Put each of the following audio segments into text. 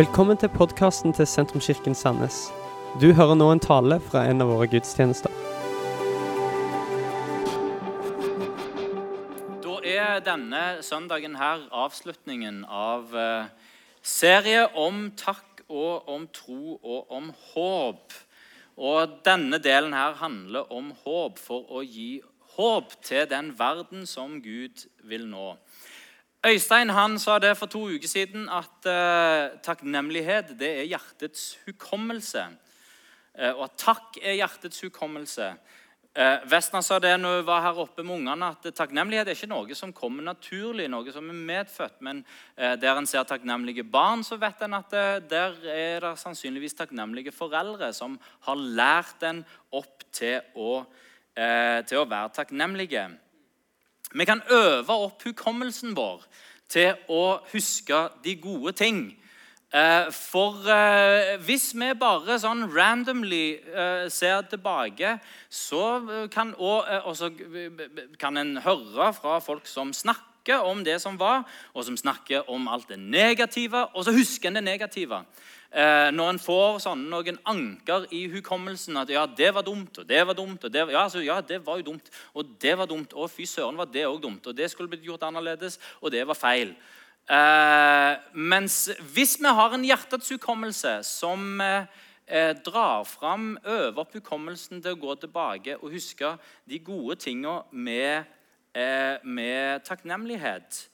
Velkommen til podkasten til Sentrumskirken Sandnes. Du hører nå en tale fra en av våre gudstjenester. Da er denne søndagen her avslutningen av eh, serie om takk og om tro og om håp. Og denne delen her handler om håp for å gi håp til den verden som Gud vil nå. Øystein han sa det for to uker siden at uh, takknemlighet det er hjertets hukommelse. Uh, og at takk er hjertets hukommelse. Uh, Vestna sa det når vi var her oppe med ungene, at takknemlighet er ikke noe som kommer naturlig, noe som er medfødt. Men der en ser takknemlige barn, så vet en at der er det sannsynligvis takknemlige foreldre som har lært en opp til å, til å være takknemlige. Vi kan øve opp hukommelsen vår til å huske de gode ting. Eh, For eh, hvis vi bare sånn randomly eh, ser tilbake, så kan, og, så kan en høre fra folk som snakker om det som var, og som snakker om alt det negative, og så husker en det negative. Når en får sånn, noen anker i hukommelsen at ja, det var dumt, og det var dumt og det, ja, altså, ja, det var jo dumt, og det var dumt, og fy søren var det òg dumt, og det skulle blitt gjort annerledes, og det var feil. Eh, mens hvis vi har en hjertets hukommelse som eh, drar fram, øver opp hukommelsen til å gå tilbake og huske de gode med, eh, med takknemlighet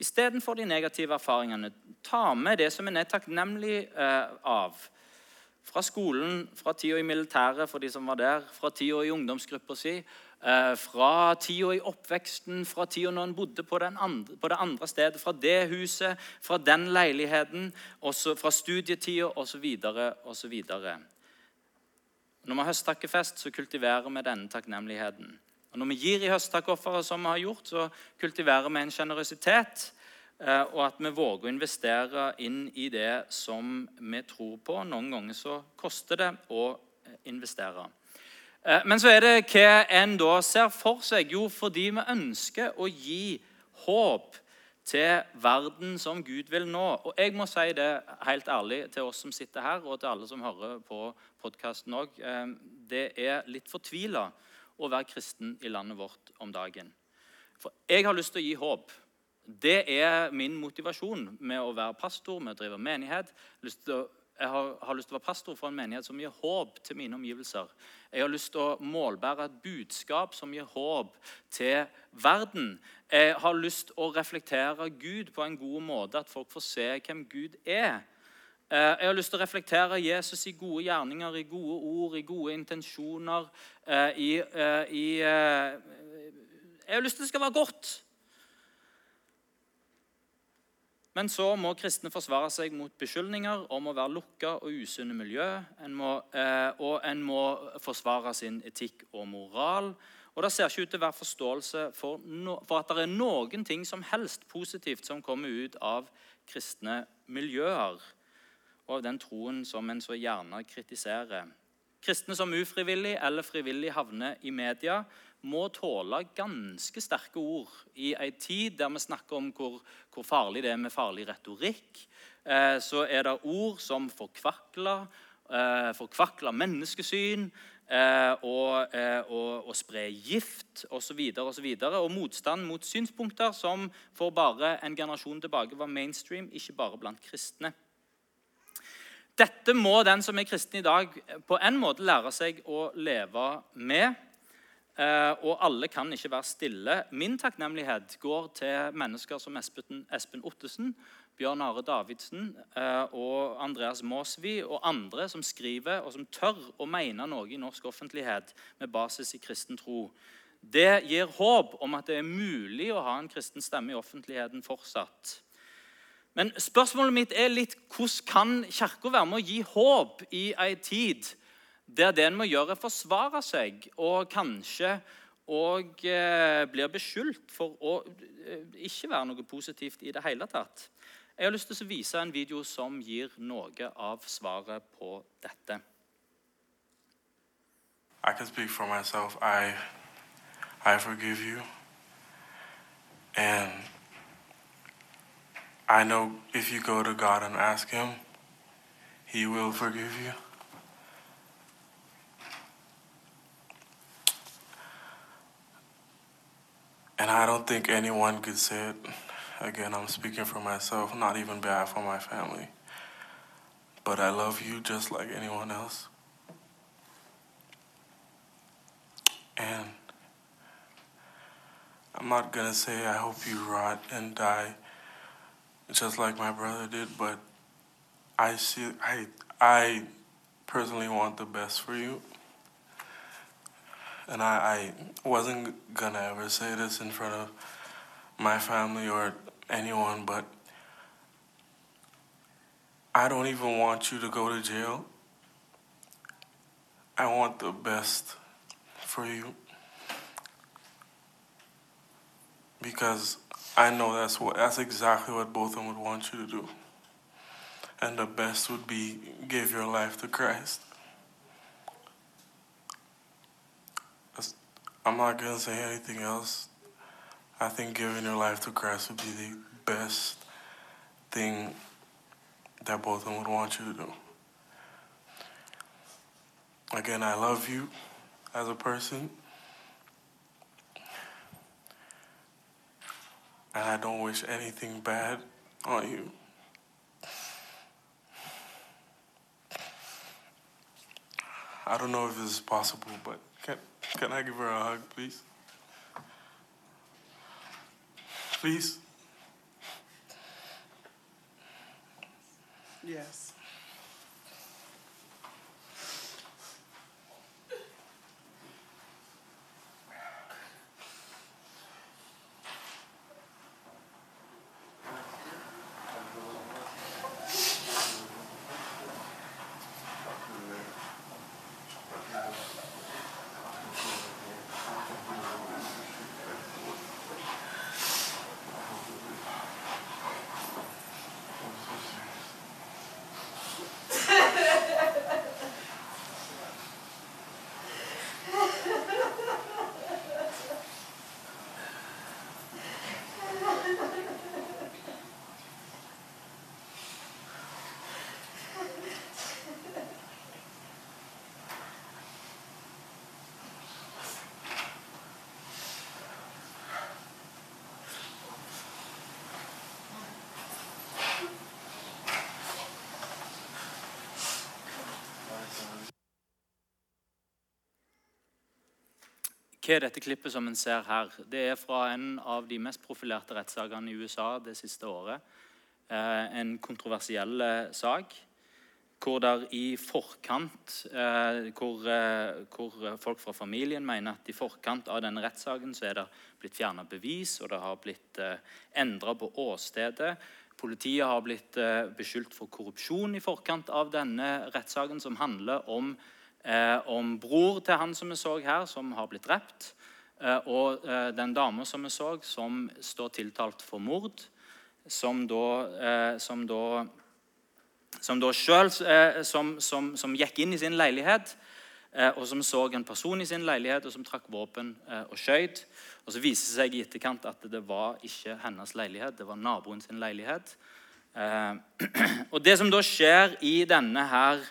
istedenfor de negative erfaringene, ta med det som en er takknemlig eh, av. Fra skolen, fra tida i militæret for de som var der, fra tida i ungdomsgruppa si, Eh, fra tida i oppveksten, fra tida når en bodde på, andre, på, det andre stedet, fra det huset, fra den leiligheten, også fra studietida osv. osv. Når vi har høsttakkefest, så kultiverer vi denne takknemligheten. Og Når vi gir i høsttakofferet, som vi har gjort, så kultiverer vi en sjenerøsitet. Eh, og at vi våger å investere inn i det som vi tror på. Noen ganger så koster det å investere. Eh, men så er det hva en da ser for seg. Jo, fordi vi ønsker å gi håp til verden som Gud vil nå. Og jeg må si det helt ærlig til oss som sitter her, og til alle som hører på podkasten òg. Eh, det er litt fortvila å være kristen i landet vårt om dagen. For jeg har lyst til å gi håp. Det er min motivasjon med å være pastor, med å drive menighet. Jeg har, lyst til å være pastor for en menighet som gir håp til mine omgivelser. Jeg har lyst til å målbære et budskap som gir håp til verden. Jeg har lyst til å reflektere Gud på en god måte, at folk får se hvem Gud er. Eh, jeg har lyst til å reflektere Jesus i gode gjerninger, i gode ord, i gode intensjoner. Eh, I, eh, i, jeg har lyst til at det skal være godt. Men så må kristne forsvare seg mot beskyldninger om å være lukka og usunne miljø. En må, og en må forsvare sin etikk og moral. Og Det ser ikke ut til å være forståelse for, no, for at det er noen ting som helst positivt som kommer ut av kristne miljøer, og av den troen som en så gjerne kritiserer. Kristne som ufrivillig eller frivillig havner i media, må tåle ganske sterke ord i en tid der vi snakker om hvor, hvor farlig det er med farlig retorikk. Eh, så er det ord som forkvakler, eh, forkvakler menneskesyn eh, og, eh, og, og spre gift osv. Og, så videre, og, og motstand mot synspunkter som for bare en generasjon tilbake var mainstream, ikke bare blant kristne. Dette må den som er kristen i dag, på en måte lære seg å leve med. Eh, og alle kan ikke være stille. Min takknemlighet går til mennesker som Espen, Ottesen, Bjørn Are Davidsen eh, og Andreas Maasvi og andre som skriver og som tør å mene noe i norsk offentlighet med basis i kristen tro. Det gir håp om at det er mulig å ha en kristen stemme i offentligheten fortsatt. Men spørsmålet mitt er litt hvordan kan Kirka være med å gi håp i ei tid der det en må gjøre, er forsvare seg og kanskje og eh, blir beskyldt for å eh, ikke være noe positivt i det hele tatt. Jeg har lyst til å vise en video som gir noe av svaret på dette. I can speak for myself. I, I forgive you. And I know if you go to God and ask Him, He will forgive you. And I don't think anyone could say it. Again, I'm speaking for myself, not even bad for my family. But I love you just like anyone else. And I'm not gonna say I hope you rot and die just like my brother did, but I see I I personally want the best for you. And I, I wasn't gonna ever say this in front of my family or anyone, but I don't even want you to go to jail. I want the best for you. Because I know that's what that's exactly what both of them would want you to do. And the best would be give your life to Christ. I'm not gonna say anything else. I think giving your life to Christ would be the best thing that both of them would want you to do. Again, I love you as a person. And I don't wish anything bad on you. I don't know if this is possible, but can, can I give her a hug, please? Please? Yes. Hva er dette klippet som en ser her? Det er fra en av de mest profilerte rettssakene i USA det siste året. Eh, en kontroversiell sak hvor der i forkant eh, hvor, eh, hvor folk fra familien mener at i forkant av denne rettssaken så er det blitt fjerna bevis, og det har blitt eh, endra på åstedet. Politiet har blitt beskyldt for korrupsjon i forkant av denne rettssaken, som handler om eh, om bror til han som vi så her, som har blitt drept, eh, og eh, den dama som vi så, som står tiltalt for mord, som da, eh, som da som da selv, eh, som, som, som gikk inn i sin leilighet og som så en person i sin leilighet og som trakk våpen og skjøt. Og Så viste det seg i etterkant at det var ikke hennes leilighet, det var naboen sin leilighet. Og Det som da skjer i denne her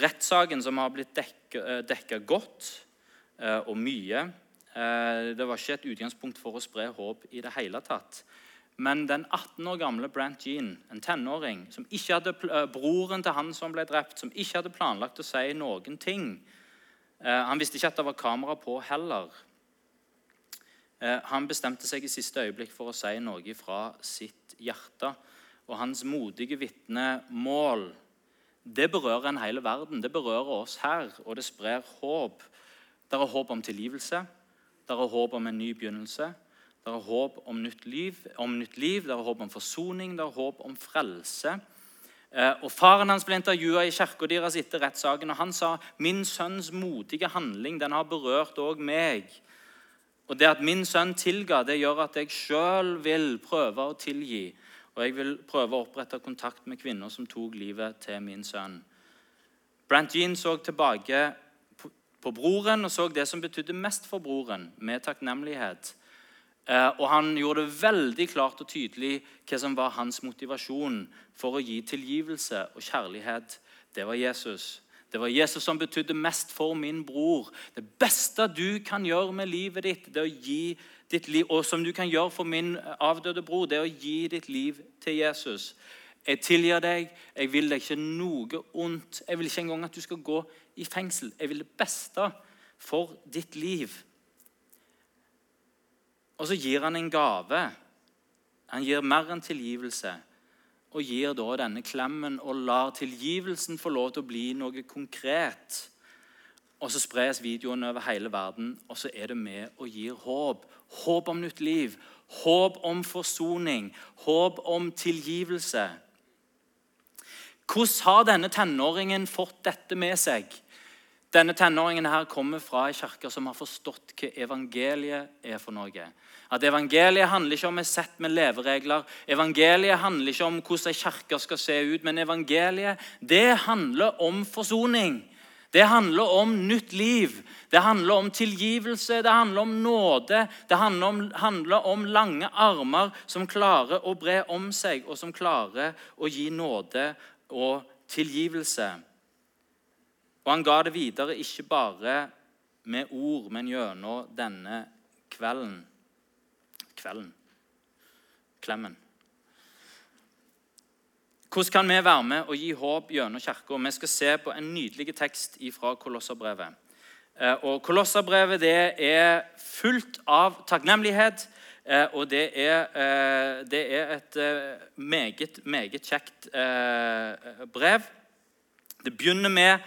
rettssaken, som har blitt dekka, dekka godt eh, og mye eh, Det var ikke et utgangspunkt for å spre håp i det hele tatt. Men den 18 år gamle Brant Jean, en tenåring, som ikke hadde eh, broren til han som ble drept, som ikke hadde planlagt å si noen ting eh, Han visste ikke at det var kamera på heller. Eh, han bestemte seg i siste øyeblikk for å si noe fra sitt hjerte. Og hans modige vitnemål det berører en hele verden. Det berører oss her, og det sprer håp. Det er håp om tilgivelse, det er håp om en ny begynnelse. Det er håp om nytt liv, om nytt liv, det er håp om forsoning, det er håp om frelse. Eh, og Faren hans ble intervjua i kirka deres etter rettssaken, og han sa min sønns modige handling den har berørt òg meg. Og Det at min sønn tilga, det gjør at jeg sjøl vil prøve å tilgi. Og jeg vil prøve å opprette kontakt med kvinner som tok livet til min sønn. Brant Jean så tilbake på- broren og så det som betydde mest for broren, med takknemlighet. Eh, Og han gjorde det veldig klart og tydelig hva som var hans motivasjon for å gi tilgivelse og kjærlighet det var Jesus. Det var Jesus som betydde mest for min bror. Det beste du kan gjøre med livet ditt, det å gi ditt liv, og som du kan gjøre for min avdøde bror, det er å gi ditt liv til Jesus. Jeg tilgir deg. Jeg vil deg ikke noe ondt. Jeg vil ikke engang at du skal gå i fengsel. Jeg vil det beste for ditt liv. Og så gir han en gave. Han gir mer enn tilgivelse. Og gir da denne klemmen og lar tilgivelsen få lov til å bli noe konkret. Og så spres videoen over hele verden, og så er det med og gir håp. Håp om nytt liv, håp om forsoning, håp om tilgivelse. Hvordan har denne tenåringen fått dette med seg? Denne tenåringen her kommer fra ei kirke som har forstått hva evangeliet er for noe. At Evangeliet handler ikke om et sett med leveregler. Evangeliet handler ikke om hvordan ei kirke skal se ut. Men evangeliet det handler om forsoning. Det handler om nytt liv. Det handler om tilgivelse, det handler om nåde. Det handler om, handler om lange armer som klarer å bre om seg, og som klarer å gi nåde og tilgivelse. Og han ga det videre ikke bare med ord, men gjennom denne kvelden. Kvelden. Klemmen. Hvordan kan vi være med og gi håp gjennom kirka? Vi skal se på en nydelig tekst fra Kolosserbrevet. Eh, og Kolosserbrevet er fullt av takknemlighet, eh, og det er, eh, det er et meget, meget kjekt brev. Det begynner med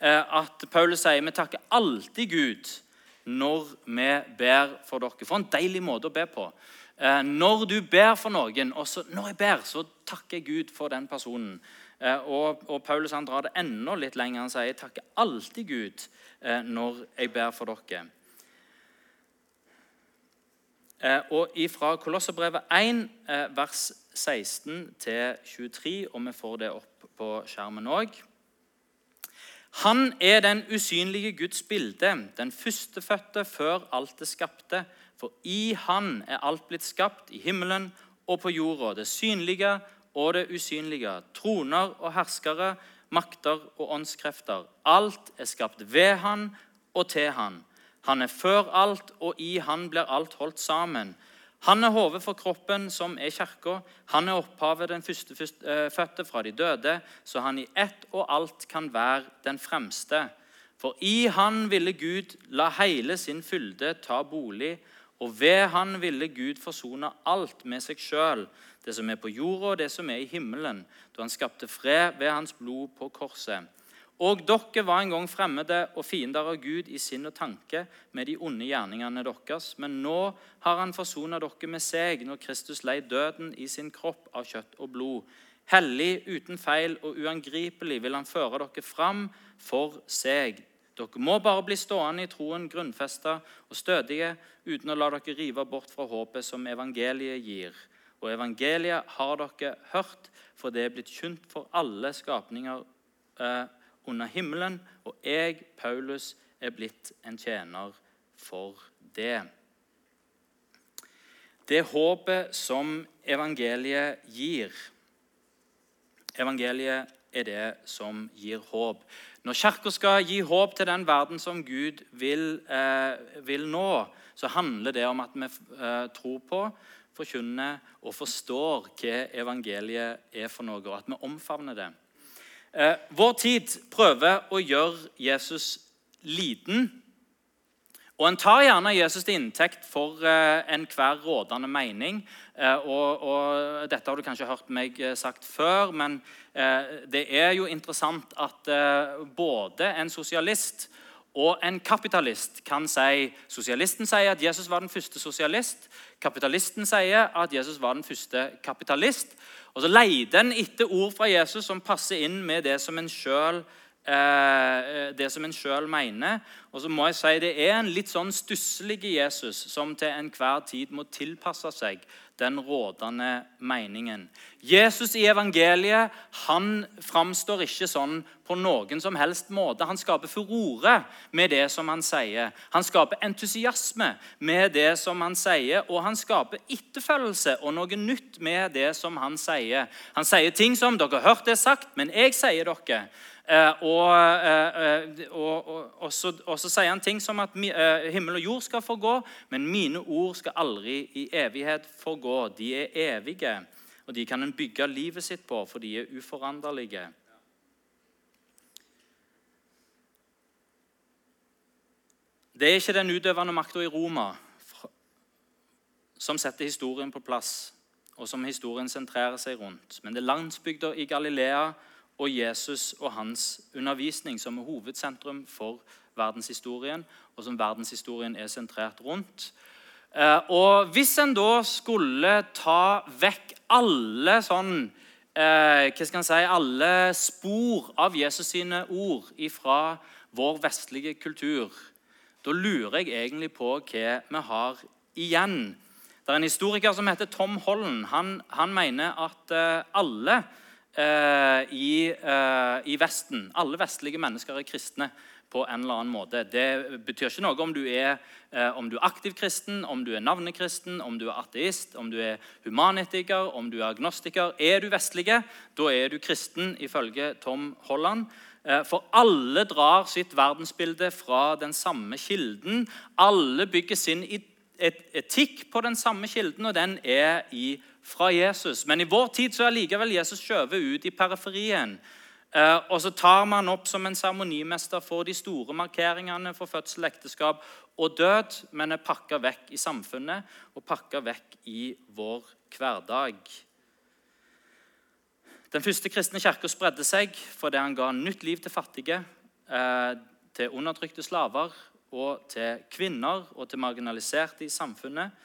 at Paulus sier vi takker alltid Gud når vi ber for dere. For en deilig måte å be på. Eh, når du ber for noen, og så, når jeg ber, så takker jeg Gud for den personen. Eh, og, og Paulus han drar det enda litt lenger. Han sier jeg takker alltid Gud eh, når jeg ber for dere. Og ifra Kolosserbrevet 1, vers 16-23, og vi får det opp på skjermen òg. Han er den usynlige Guds bilde, den førstefødte før alt det skapte. For i Han er alt blitt skapt, i himmelen og på jorda, det synlige og det usynlige, troner og herskere, makter og åndskrefter. Alt er skapt ved Han og til Han. Han er før alt, og i Han blir alt holdt sammen. Han er hodet for kroppen, som er kirka. Han er opphavet, den første eh, fødte fra de døde, så han i ett og alt kan være den fremste. For i han ville Gud la hele sin fylde ta bolig, og ved han ville Gud forsone alt med seg sjøl, det som er på jorda og det som er i himmelen, da han skapte fred ved hans blod på korset. Og dere var en gang fremmede og fiender av Gud i sinn og tanke med de onde gjerningene deres. Men nå har han forsona dere med seg når Kristus lei døden i sin kropp av kjøtt og blod. Hellig, uten feil og uangripelig vil han føre dere fram for seg. Dere må bare bli stående i troen, grunnfesta og stødige, uten å la dere rive bort fra håpet som evangeliet gir. Og evangeliet har dere hørt, for det er blitt kjent for alle skapninger. Eh, under himmelen, og jeg, Paulus, er blitt en tjener for det. Det håpet som evangeliet gir Evangeliet er det som gir håp. Når Kirka skal gi håp til den verden som Gud vil, eh, vil nå, så handler det om at vi eh, tror på, forkynner og forstår hva evangeliet er for noe, og at vi omfavner det. Eh, vår tid prøver å gjøre Jesus liten. Og En tar gjerne Jesus til inntekt for eh, enhver rådende mening. Eh, og, og, Dette har du kanskje hørt meg eh, sagt før, men det er jo interessant at både en sosialist og en kapitalist kan si Sosialisten sier at Jesus var den første sosialist. Kapitalisten sier at Jesus var den første kapitalist. Og Så leter en etter ord fra Jesus som passer inn med det som en sjøl eh, det som en sjøl mener. Og så må jeg si Det er en litt sånn stusslig Jesus som til enhver tid må tilpasse seg den rådende meningen. Jesus i evangeliet han framstår ikke sånn på noen som helst måte. Han skaper furore med det som han sier. Han skaper entusiasme med det som han sier, og han skaper etterfølgelse og noe nytt med det som han sier. Han sier ting som 'Dere har hørt det sagt, men jeg sier dere'. Eh, eh, eh, og, og, og, så, og, så, sier han ting som at himmel og jord skal forgå, men mine ord skal aldri i evighet forgå. De er evige, og de kan en bygge livet sitt på, for de er uforanderlige. Det er ikke den utøvende makta i Roma som setter historien på plass, og som historien sentrerer seg rundt. Men det er landsbygda i Galilea og Jesus og hans undervisning som er hovedsentrum for verdenshistorien, og som verdenshistorien er sentrert rundt. Eh, og Hvis en da skulle ta vekk alle sånn eh, hva skal en si, alle spor av Jesus sine ord fra vår vestlige kultur, da lurer jeg egentlig på hva vi har igjen. Det er en historiker som heter Tom Holland. Han, han mener at uh, alle i, uh, i, Vesten, alle vestlige mennesker er kristne på en eller annen måte. Det betyr ikke noe om du er, om du er aktiv kristen, om du er navnekristen, om du er ateist, om du er humanetiker, om du er agnostiker. Er du vestlige, da er du kristen, ifølge Tom Holland. Eh, for alle drar sitt verdensbilde fra den samme kilden. Alle bygger sin etikk på den samme kilden, og den er fra Jesus. Men i vår tid så er likevel Jesus skjøvet ut i periferien. Eh, og så tar man opp som en seremonimester for de store markeringene for fødsel, ekteskap og død, men er pakka vekk i samfunnet og pakka vekk i vår hverdag. Den første kristne kirka spredde seg fordi han ga nytt liv til fattige, eh, til undertrykte slaver og til kvinner og til marginaliserte i samfunnet.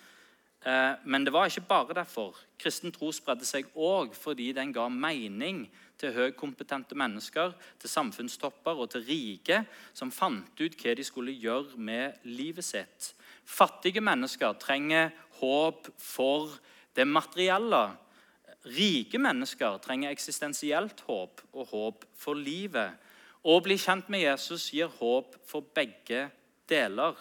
Eh, men det var ikke bare derfor. Kristen tro spredde seg òg fordi den ga mening til høykompetente mennesker, til samfunnstopper og til rike som fant ut hva de skulle gjøre med livet sitt. Fattige mennesker trenger håp for det materielle Rike mennesker trenger eksistensielt håp og håp for livet. Å bli kjent med Jesus gir håp for begge deler.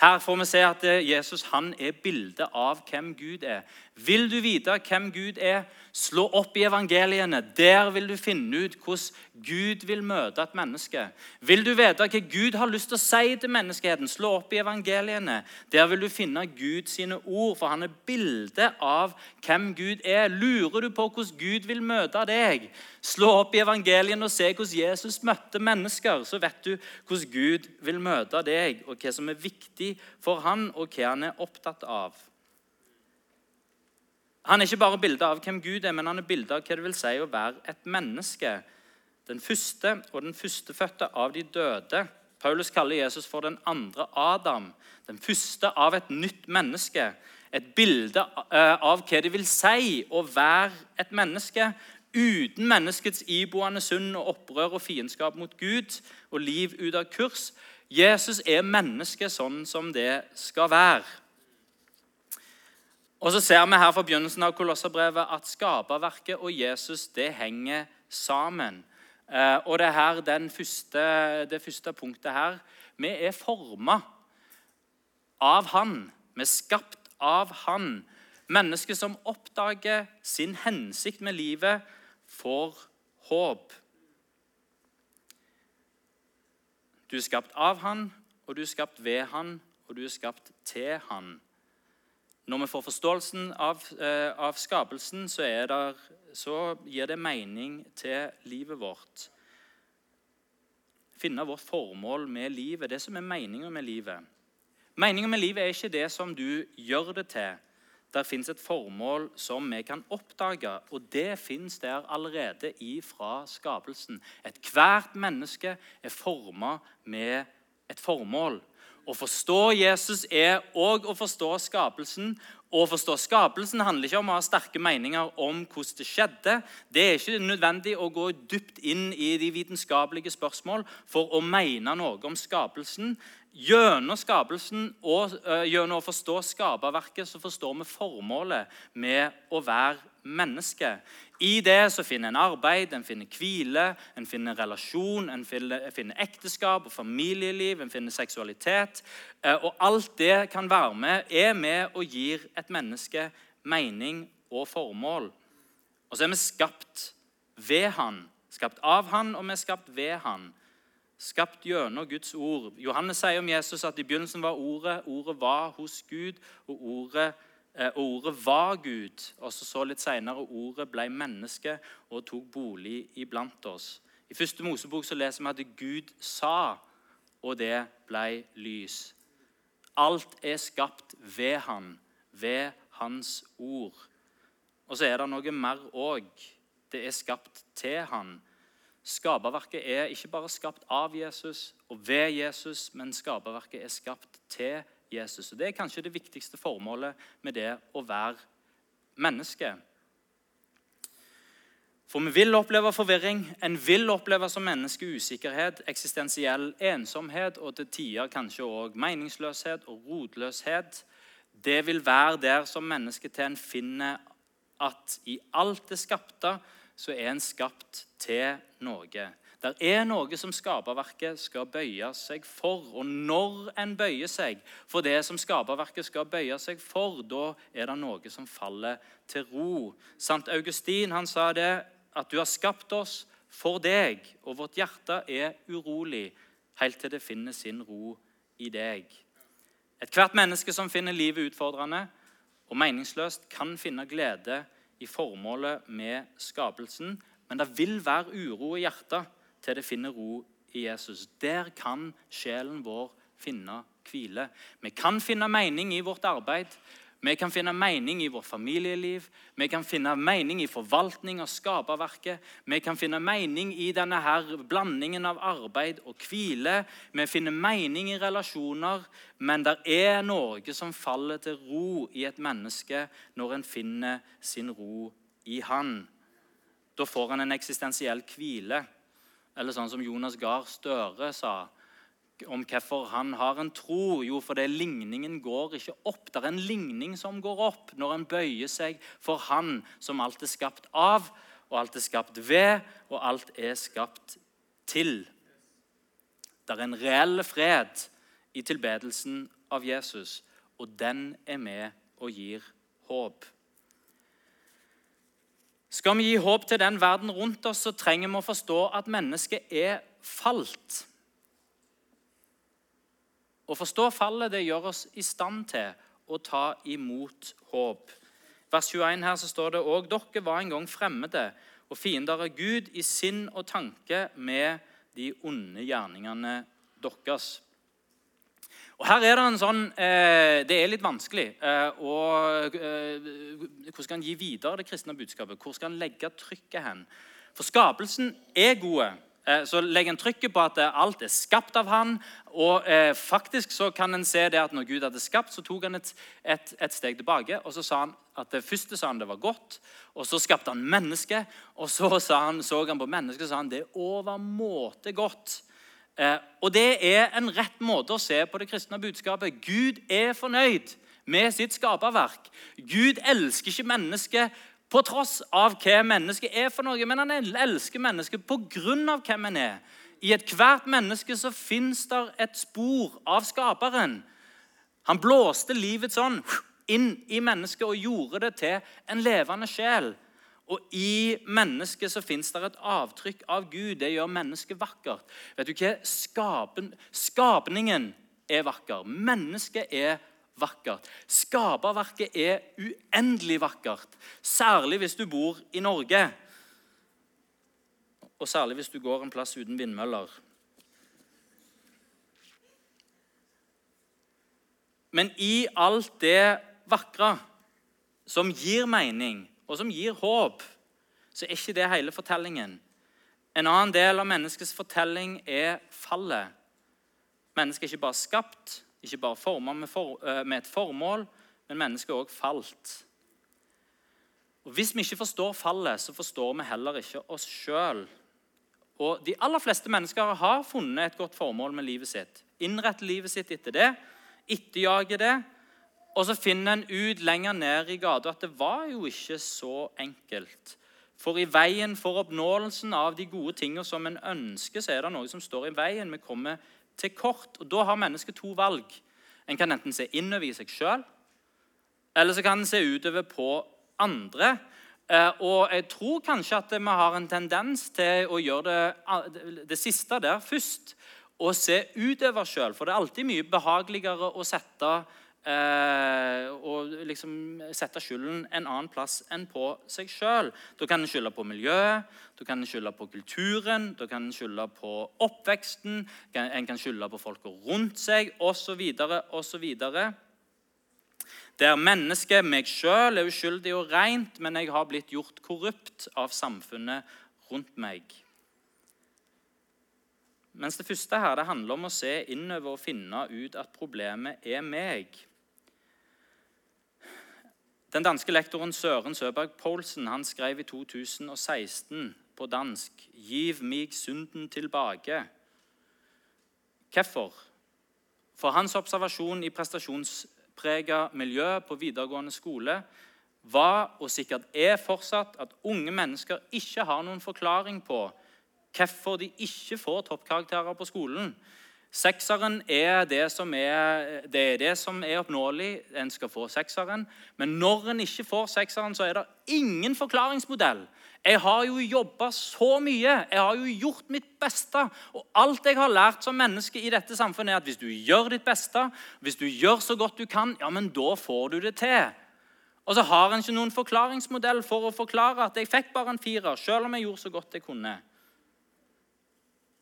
Her får vi se at Jesus han er bildet av hvem Gud er. Vil du vite hvem Gud er, slå opp i evangeliene. Der vil du finne ut hvordan Gud vil møte et menneske. Vil du vite hva Gud har lyst til å si til menneskeheten, slå opp i evangeliene. Der vil du finne Guds ord, for han er bildet av hvem Gud er. Lurer du på hvordan Gud vil møte deg, slå opp i evangeliene og se hvordan Jesus møtte mennesker. Så vet du hvordan Gud vil møte deg, og hva som er viktig for han, og hva han er opptatt av. Han er ikke bare bildet av hvem Gud er, men han er bildet av hva det vil si å være et menneske. Den første og den førstefødte av de døde. Paulus kaller Jesus for den andre Adam, den første av et nytt menneske. Et bilde eh, av hva det vil si å være et menneske uten menneskets iboende synd og opprør og fiendskap mot Gud og liv ut av kurs. Jesus er menneske sånn som det skal være. Og så ser vi her fra begynnelsen av Kolosserbrevet at skaperverket og Jesus det henger sammen. Eh, og det er her første, det første punktet her. Vi er forma av Han. Vi er skapt av Han. Mennesket som oppdager sin hensikt med livet, får håp. Du er skapt av Han, og du er skapt ved Han, og du er skapt til Han. Når vi får forståelsen av, eh, av skapelsen, så, der, så, gir det mening til livet vårt. Finne vårt formål med livet, det som er meninga med livet. Meninga med livet er ikke det som du gjør det til. Der fins et formål som vi kan oppdage, og det fins der allerede ifra skapelsen. Ethvert menneske er forma med et formål. Å forstå Jesus er òg å forstå skapelsen. Å forstå skapelsen handler ikke om å ha sterke meninger om hvordan det skjedde. Det er ikke nødvendig å gå dypt inn i de vitenskapelige spørsmål for å mene noe om skapelsen. Gjennom skapelsen og uh, gjennom å forstå skaperverket så forstår vi formålet med å være menneske. I det så finner en arbeid, en finner hvile, en finner relasjon, en finner, finner ekteskap og familieliv, en finner seksualitet. Eh, og alt det kan være med, er med og gir et menneske mening og formål. Og så er vi skapt ved Han Skapt av han, og vi er skapt ved han. Skapt gjennom Guds ord. Johannes sier om Jesus at i begynnelsen var Ordet, Ordet var hos Gud, og Ordet, og ordet var Gud. Og så, litt senere Ordet ble menneske og tok bolig iblant oss. I første Mosebok så leser vi at Gud sa, og det ble lys. Alt er skapt ved Han, ved Hans ord. Og så er det noe mer òg. Det er skapt til Han. Skaperverket er ikke bare skapt av Jesus og ved Jesus, men skaperverket er skapt til Jesus. Og Det er kanskje det viktigste formålet med det å være menneske. For vi vil oppleve forvirring, en vil oppleve som menneske usikkerhet, eksistensiell ensomhet og til tider kanskje òg meningsløshet og rotløshet. Det vil være der som mennesket til en finner at i alt det skapte så er en skapt til noe. Det er noe som skaperverket skal bøye seg for. Og når en bøyer seg for det som skaperverket skal bøye seg for, da er det noe som faller til ro. Sant Augustin han sa det at du har skapt oss for deg, og vårt hjerte er urolig helt til det finner sin ro i deg. Ethvert menneske som finner livet utfordrende og meningsløst, kan finne glede i formålet med skapelsen, men det vil være uro i hjertet til det finner ro i Jesus. Der kan sjelen vår finne hvile. Vi kan finne mening i vårt arbeid. Vi kan finne mening i vårt familieliv, vi kan finne mening i forvaltning av skaperverket. Vi kan finne mening i denne her blandingen av arbeid og hvile. Vi finner mening i relasjoner, men det er noe som faller til ro i et menneske når en finner sin ro i Han. Da får han en eksistensiell hvile. Eller sånn som Jonas Gahr Støre sa om hvorfor han har en tro. Jo, fordi ligningen går ikke opp. Det er en ligning som går opp når en bøyer seg for Han som alt er skapt av, og alt er skapt ved, og alt er skapt til. Det er en reell fred i tilbedelsen av Jesus, og den er med og gir håp. Skal vi gi håp til den verden rundt oss, så trenger vi å forstå at mennesket er falt. Å forstå fallet det gjør oss i stand til å ta imot håp. Vers 21 her så står det òg dere var en gang fremmede og fiender av Gud i sinn og tanke med de onde gjerningene deres. Og Her er det en sånn eh, Det er litt vanskelig. Eh, å eh, hvor skal en gi videre det kristne budskapet? Hvor skal en legge trykket hen? For skapelsen er gode. Eh, så legger en trykket på at eh, alt er skapt av han. Og eh, faktisk så kan en se det at når Gud hadde skapt, så tok han et, et, et, steg tilbake. og så sa han at Det første sa han det var godt, og så skapte han mennesket. Og så han, så han på mennesket og sa han det er overmåte godt. Eh, og det er en rett måte å se på det kristne budskapet. Gud er fornøyd med sitt skaperverk. Gud elsker ikke mennesket på tross av hva mennesket er for noe. Men han elsker mennesket på grunn av hvem en er. I ethvert menneske så fins det et spor av skaperen. Han blåste livets ånd inn i mennesket og gjorde det til en levende sjel. Og i mennesket så fins det et avtrykk av Gud. Det gjør mennesket vakkert. Vet du hva? Skapen, skapningen er vakker. Mennesket er vakkert. Skaperverket er uendelig vakkert, særlig hvis du bor i Norge. Og særlig hvis du går en plass uten vindmøller. Men i alt det vakre som gir mening, og som gir håp, så er ikke det hele fortellingen. En annen del av menneskets fortelling er fallet. Mennesket er ikke bare skapt, ikke bare formet med, for, eh, med et formål, men mennesket er òg falt. Og Hvis vi ikke forstår fallet, så forstår vi heller ikke oss sjøl. Og De aller fleste mennesker har funnet et godt formål med livet sitt. Innrette livet sitt etter det, etterjage det. Og så finner en ut lenger ned i gata at det var jo ikke så enkelt. For i veien for oppnåelsen av de gode tingene som en ønsker, så er det noe som står i veien. Vi kommer til kort. Og Da har mennesket to valg. En kan enten se innover i seg sjøl, eller så kan en se utover på andre. Eh, og jeg tror kanskje at vi har en tendens til å gjøre det, det siste der først. Og se utover sjøl. For det er alltid mye behageligere å sette eh, og liksom sette skylden en annen plass enn på seg sjøl. Da kan en skylde på miljøet, da kan en skylde på kulturen, da kan en skylde på oppveksten, en kan skylde på folka rundt seg osv. osv. Der mennesket, meg sjøl, er uskyldig og rent, men jeg har blitt gjort korrupt av samfunnet rundt meg. Mens det første her det handler om å se innover og finne ut at problemet er meg. Den danske lektoren Søren Søberg Poulsen han skrev i 2016 på dansk 'Giv mig synden tilbake'. Hvorfor? For hans observasjon i prestasjonsprega miljø på videregående skole var, og sikkert er fortsatt, at unge mennesker ikke har noen forklaring på hvorfor de ikke får toppkarakterer på skolen. Sekseren er det som er, det er, det som er oppnåelig. En skal få sekseren. Men når en ikke får sekseren, så er det ingen forklaringsmodell. Jeg har jo jobba så mye, jeg har jo gjort mitt beste. Og alt jeg har lært som menneske i dette samfunnet, er at hvis du gjør ditt beste, hvis du gjør så godt du kan, ja, men da får du det til. Og så har en ikke noen forklaringsmodell for å forklare at jeg fikk bare en firer, selv om jeg gjorde så godt jeg kunne.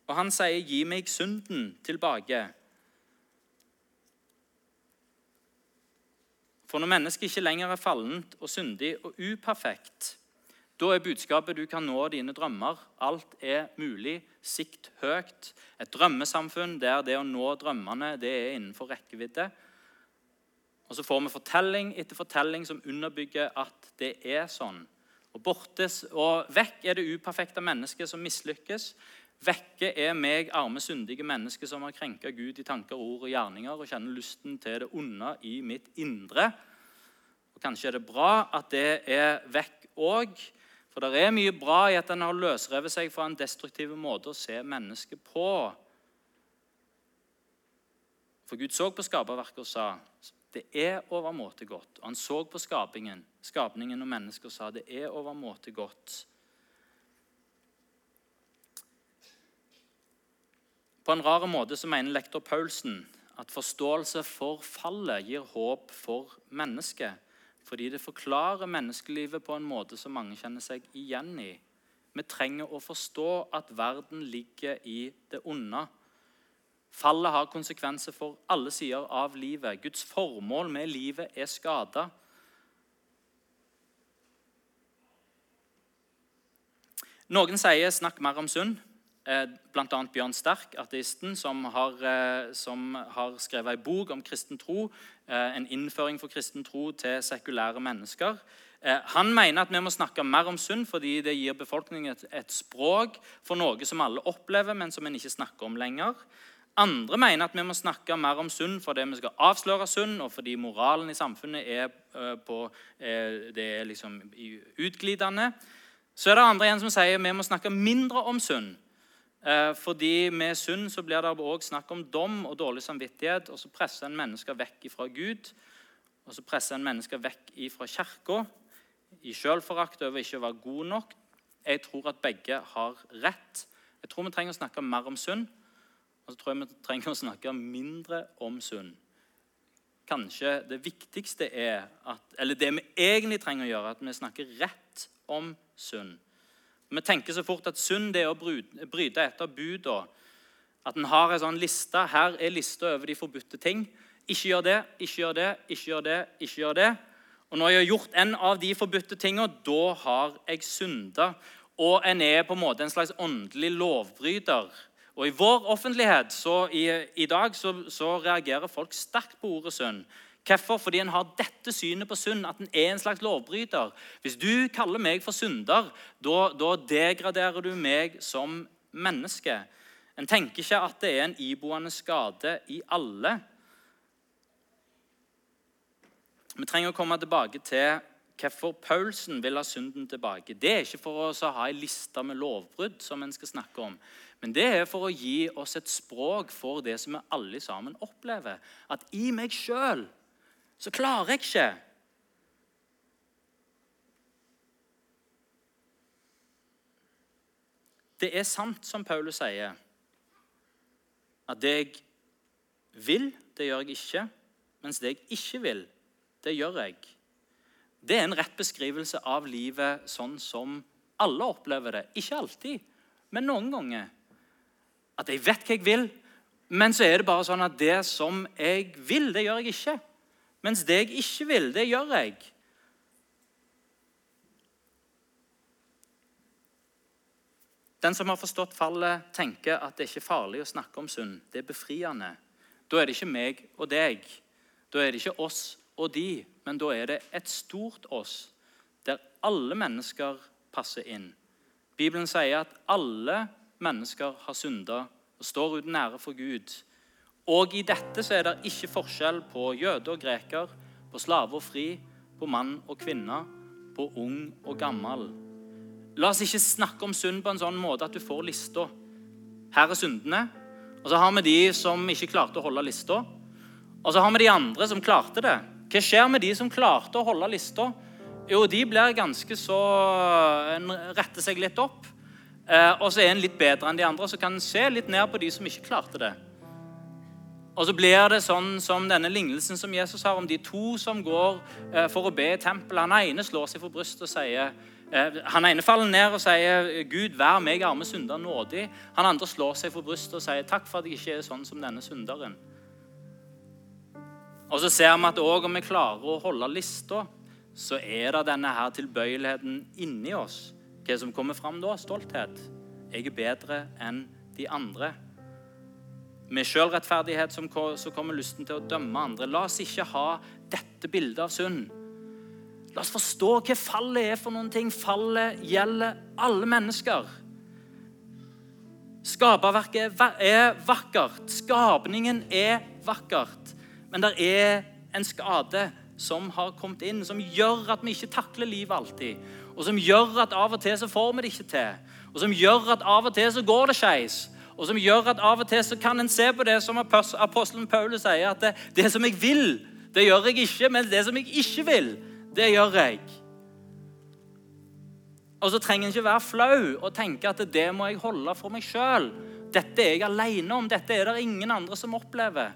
Og han sier, 'Gi meg synden tilbake'. For når mennesket ikke lenger er fallent og syndig og uperfekt, da er budskapet du kan nå dine drømmer. Alt er mulig. Sikt høyt. Et drømmesamfunn der det å nå drømmene det er innenfor rekkevidde. Og Så får vi fortelling etter fortelling som underbygger at det er sånn. Og, bortes, og Vekk er det uperfekte mennesket som mislykkes. Vekke er meg, arme, syndige menneske som har krenka Gud i tanker, ord og gjerninger og kjenner lysten til det onde i mitt indre. Og Kanskje er det bra at det er vekk òg. For det er mye bra i at en har løsrevet seg fra en destruktiv måte å se mennesket på. For Gud så på skaperverket og sa det er overmåte godt. Og han så på skapingen, skapningen og mennesket og sa det er overmåte godt. På en rar måte så mener lektor Paulsen at forståelse for fallet gir håp for mennesket fordi det forklarer menneskelivet på en måte som mange kjenner seg igjen i. Vi trenger å forstå at verden ligger i det onde. Fallet har konsekvenser for alle sider av livet. Guds formål med livet er skada. Noen sier 'snakk mer om synd'. Eh, Bl.a. Bjørn Sterk, ateisten, som har, eh, som har skrevet en bok om kristen tro. Eh, en innføring for kristen tro til sekulære mennesker. Han mener at vi må snakke mer om synd fordi det gir befolkningen et, et språk for noe som alle opplever, men som en ikke snakker om lenger. Andre mener at vi må snakke mer om synd fordi vi skal avsløre synd, og fordi moralen i samfunnet er, på, det er liksom utglidende. Så er det andre igjen som sier vi må snakke mindre om synd fordi med synd så blir det også snakk om dom og dårlig samvittighet. Og så presser en mennesker vekk fra Gud, og så presser en mennesker vekk fra kirka i sjølforakt over ikke å være god nok. Jeg tror at begge har rett. Jeg tror vi trenger å snakke mer om synd. Og så tror jeg vi trenger å snakke mindre om synd. Kanskje det viktigste er at, Eller det vi egentlig trenger å gjøre, at vi snakker rett om synd. Vi tenker så fort at synd er å bryte etter buda. At en har en sånn liste. Her er lista over de forbudte ting. Ikke gjør det, ikke gjør det, ikke gjør det. ikke gjør det. Og når jeg har gjort en av de forbudte tingene, da har jeg synda. Og en er på en måte en slags åndelig lovbryter. Og I vår offentlighet så i, i dag så, så reagerer folk sterkt på ordet synd. Hvorfor? Fordi en har dette synet på synd, at en er en slags lovbryter. Hvis du kaller meg for synder, da degraderer du meg som menneske. En tenker ikke at det er en iboende skade i alle. Vi trenger å komme tilbake til hvorfor Paulsen vil ha synden tilbake. Det er ikke for å ha en liste med lovbrudd, som en skal snakke om. Men det er for å gi oss et språk for det som vi alle sammen opplever. At i meg sjøl så klarer jeg ikke. det er sant som Paulus sier, at det jeg vil, det gjør jeg ikke, mens det jeg ikke vil, det gjør jeg. Det er en rett beskrivelse av livet sånn som alle opplever det. Ikke alltid, men noen ganger. At jeg vet hva jeg vil, men så er det bare sånn at det som jeg vil, det gjør jeg ikke. Mens det jeg ikke vil, det gjør jeg. Den som har forstått fallet, tenker at det ikke er farlig å snakke om synd. Det er befriende. Da er det ikke meg og deg. Da er det ikke oss og de, men da er det et stort oss, der alle mennesker passer inn. Bibelen sier at alle mennesker har synda og står uten ære for Gud. Og i dette så er det ikke forskjell på jøde og greker, på slave og fri, på mann og kvinne, på ung og gammel. La oss ikke snakke om synd på en sånn måte at du får lista. Her er syndene. Og så har vi de som ikke klarte å holde lista. Og så har vi de andre som klarte det. Hva skjer med de som klarte å holde lista? Jo, de blir ganske så En retter seg litt opp. Eh, og så er en litt bedre enn de andre, så kan en se litt ned på de som ikke klarte det. Og så blir det sånn som denne lignelsen som Jesus har om de to som går eh, for å be i tempelet. Han ene slår seg for brystet og sier Eh, han ene faller ned og sier, 'Gud, vær meg arme synder nådig'. Han andre slår seg for brystet og sier, 'Takk for at jeg ikke er sånn som denne synderen'. Og så ser vi at òg om vi klarer å holde lista, så er det denne her tilbøyeligheten inni oss. Hva som kommer fram da? Stolthet. Jeg er bedre enn de andre. Med sjølrettferdighet så kommer lysten til å dømme andre. La oss ikke ha dette bildet av synd. La oss forstå hva fallet er for noen ting. Fallet gjelder alle mennesker. Skaperverket er vakkert. Skapningen er vakkert. Men det er en skade som har kommet inn, som gjør at vi ikke takler livet alltid. Og som gjør at av og til så får vi det ikke til. Og som gjør at av og til så går det skeis. Og som gjør at av og til så kan en se på det som apostelen Paulus sier, at det, det som jeg vil, det gjør jeg ikke. Men det som jeg ikke vil, det gjør jeg. Og så trenger en ikke være flau og tenke at det må jeg holde for meg sjøl. Dette er jeg alene om. Dette er det ingen andre som opplever.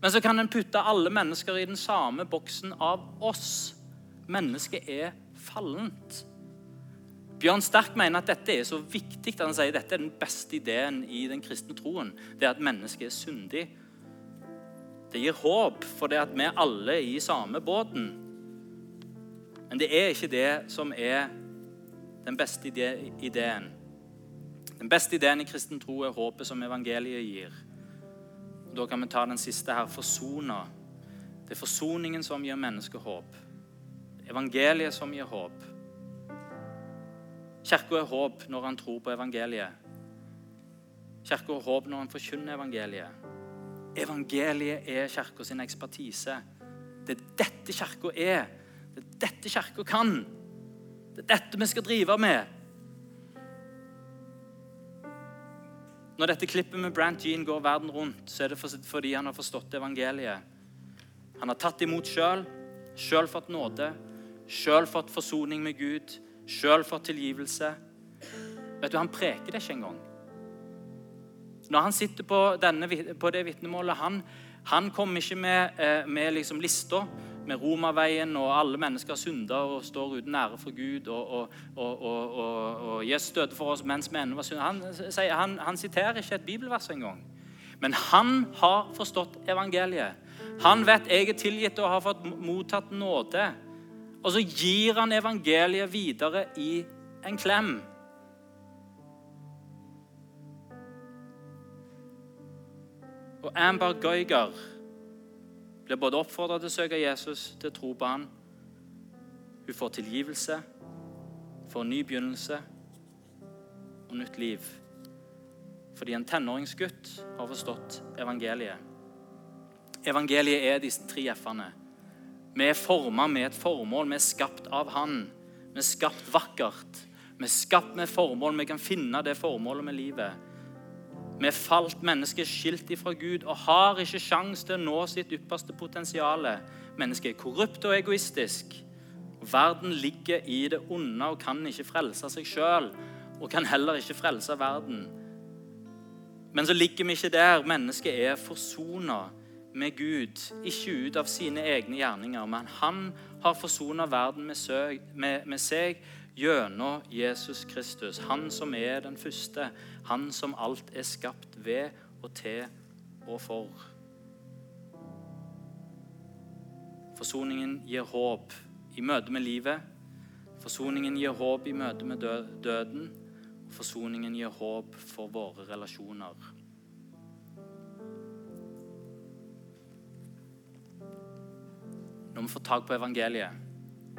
Men så kan en putte alle mennesker i den samme boksen av oss. Mennesket er fallent. Bjørn Sterk mener at dette er så viktig at han sier dette er den beste ideen i den kristne troen. Det er at mennesket er syndig. Det gir håp for det at vi alle er i samme båten. Men det er ikke det som er den beste ideen. Den beste ideen i kristen tro er håpet som evangeliet gir. Og da kan vi ta den siste her forsona. Det er forsoningen som gir mennesket håp. Evangeliet som gir håp. Kirka er håp når han tror på evangeliet. Kirka er håp når han forkynner evangeliet. Evangeliet er kirka sin ekspertise. Det er dette kirka er. Det er dette kirka kan. Det er dette vi skal drive med. Når dette klippet med Brant Jean går verden rundt, så er det fordi han har forstått evangeliet. Han har tatt imot sjøl, sjøl fått nåde, sjøl fått forsoning med Gud, sjøl fått tilgivelse. Vet du, Han preker det ikke engang. Når han sitter på, denne, på det vitnemålet, han, han kommer ikke med, eh, med liksom lista med Romaveien og alle mennesker synder og står uten ære for Gud. Og, og, og, og Jesus døde for oss mens vi ennå var syndere. Han, han, han, siterer ikke et bibelvers engang. Men han har forstått evangeliet. Han vet jeg er tilgitt og har fått mottatt nåde. Og så gir han evangeliet videre i en klem. Og Amber Geiger blir både oppfordra til å søke Jesus, til å tro på han. Hun får tilgivelse, får en ny begynnelse og nytt liv. Fordi en tenåringsgutt har forstått evangeliet. Evangeliet er disse tre f-ene. Vi er forma med et formål. Vi er skapt av Han. Vi er skapt vakkert. Vi er skapt med formål. Vi kan finne det formålet med livet. Vi er falt mennesker skilt ifra Gud og har ikke sjans til å nå sitt ypperste potensial. Mennesket er korrupt og egoistisk. Verden ligger i det onde og kan ikke frelse seg sjøl. og kan heller ikke frelse verden. Men så ligger vi ikke der. Mennesket er forsona med Gud, ikke ut av sine egne gjerninger, men han har forsona verden med, med seg gjennom Jesus Kristus. Han som er den første, han som alt er skapt ved og til og for. Forsoningen gir håp i møte med livet. Forsoningen gir håp i møte med døden. Forsoningen gir håp for våre relasjoner. Når vi får tak på evangeliet,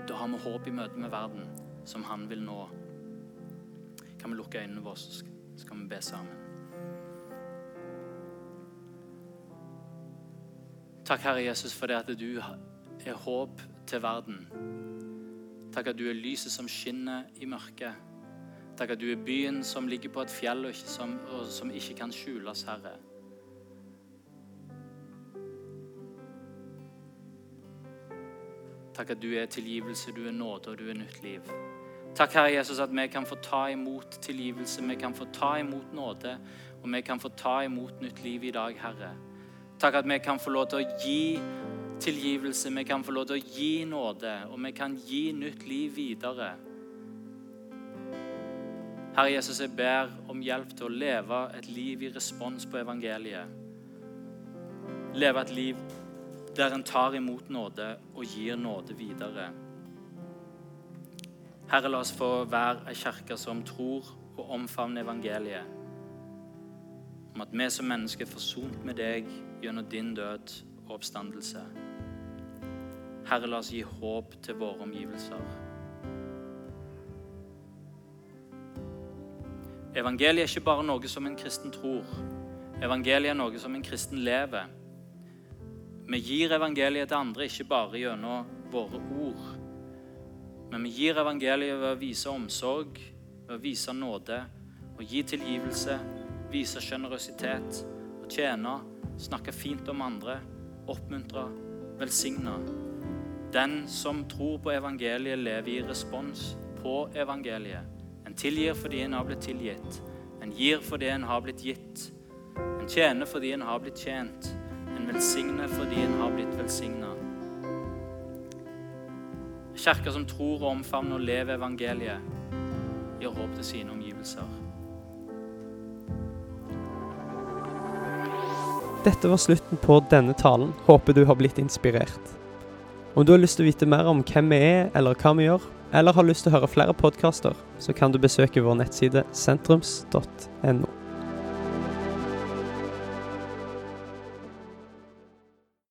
da har vi håp i møte med verden, som han vil nå. Kan vi lukke øynene våre, så skal vi be sammen. Takk, Herre Jesus, for det at du er håp til verden. Takk at du er lyset som skinner i mørket. Takk at du er byen som ligger på et fjell og, som, og som ikke kan skjules, Herre. Takk at du er tilgivelse, du er nåde og du er nytt liv. Takk, Herre Jesus, at vi kan få ta imot tilgivelse, vi kan få ta imot nåde, og vi kan få ta imot nytt liv i dag, Herre. Takk at vi kan få lov til å gi tilgivelse, vi kan få lov til å gi nåde, og vi kan gi nytt liv videre. Herre Jesus, jeg ber om hjelp til å leve et liv i respons på evangeliet. Leve et liv der en tar imot nåde og gir nåde videre. Herre, la oss få være ei kirke som tror og omfavner evangeliet. Om at vi som mennesker er forsont med deg gjennom din død og oppstandelse. Herre, la oss gi håp til våre omgivelser. Evangeliet er ikke bare noe som en kristen tror. Evangeliet er noe som en kristen lever. Vi gir evangeliet til andre ikke bare gjennom våre ord. Men vi gir evangeliet ved å vise omsorg, ved å vise nåde og gi tilgivelse, vise sjenerøsitet og tjene, snakke fint om andre, oppmuntre, velsigne. Den som tror på evangeliet, lever i respons på evangeliet. En tilgir fordi en har blitt tilgitt. En gir fordi en har blitt gitt. En tjener fordi en har blitt tjent. En velsigner fordi en har blitt velsigna. Kirka som tror og omfavner og lever evangeliet, gir håp til sine omgivelser. Dette var slutten på denne talen. Håper du har blitt inspirert. Om du har lyst til å vite mer om hvem vi er, eller hva vi gjør, eller har lyst til å høre flere podkaster, så kan du besøke vår nettside sentrums.no.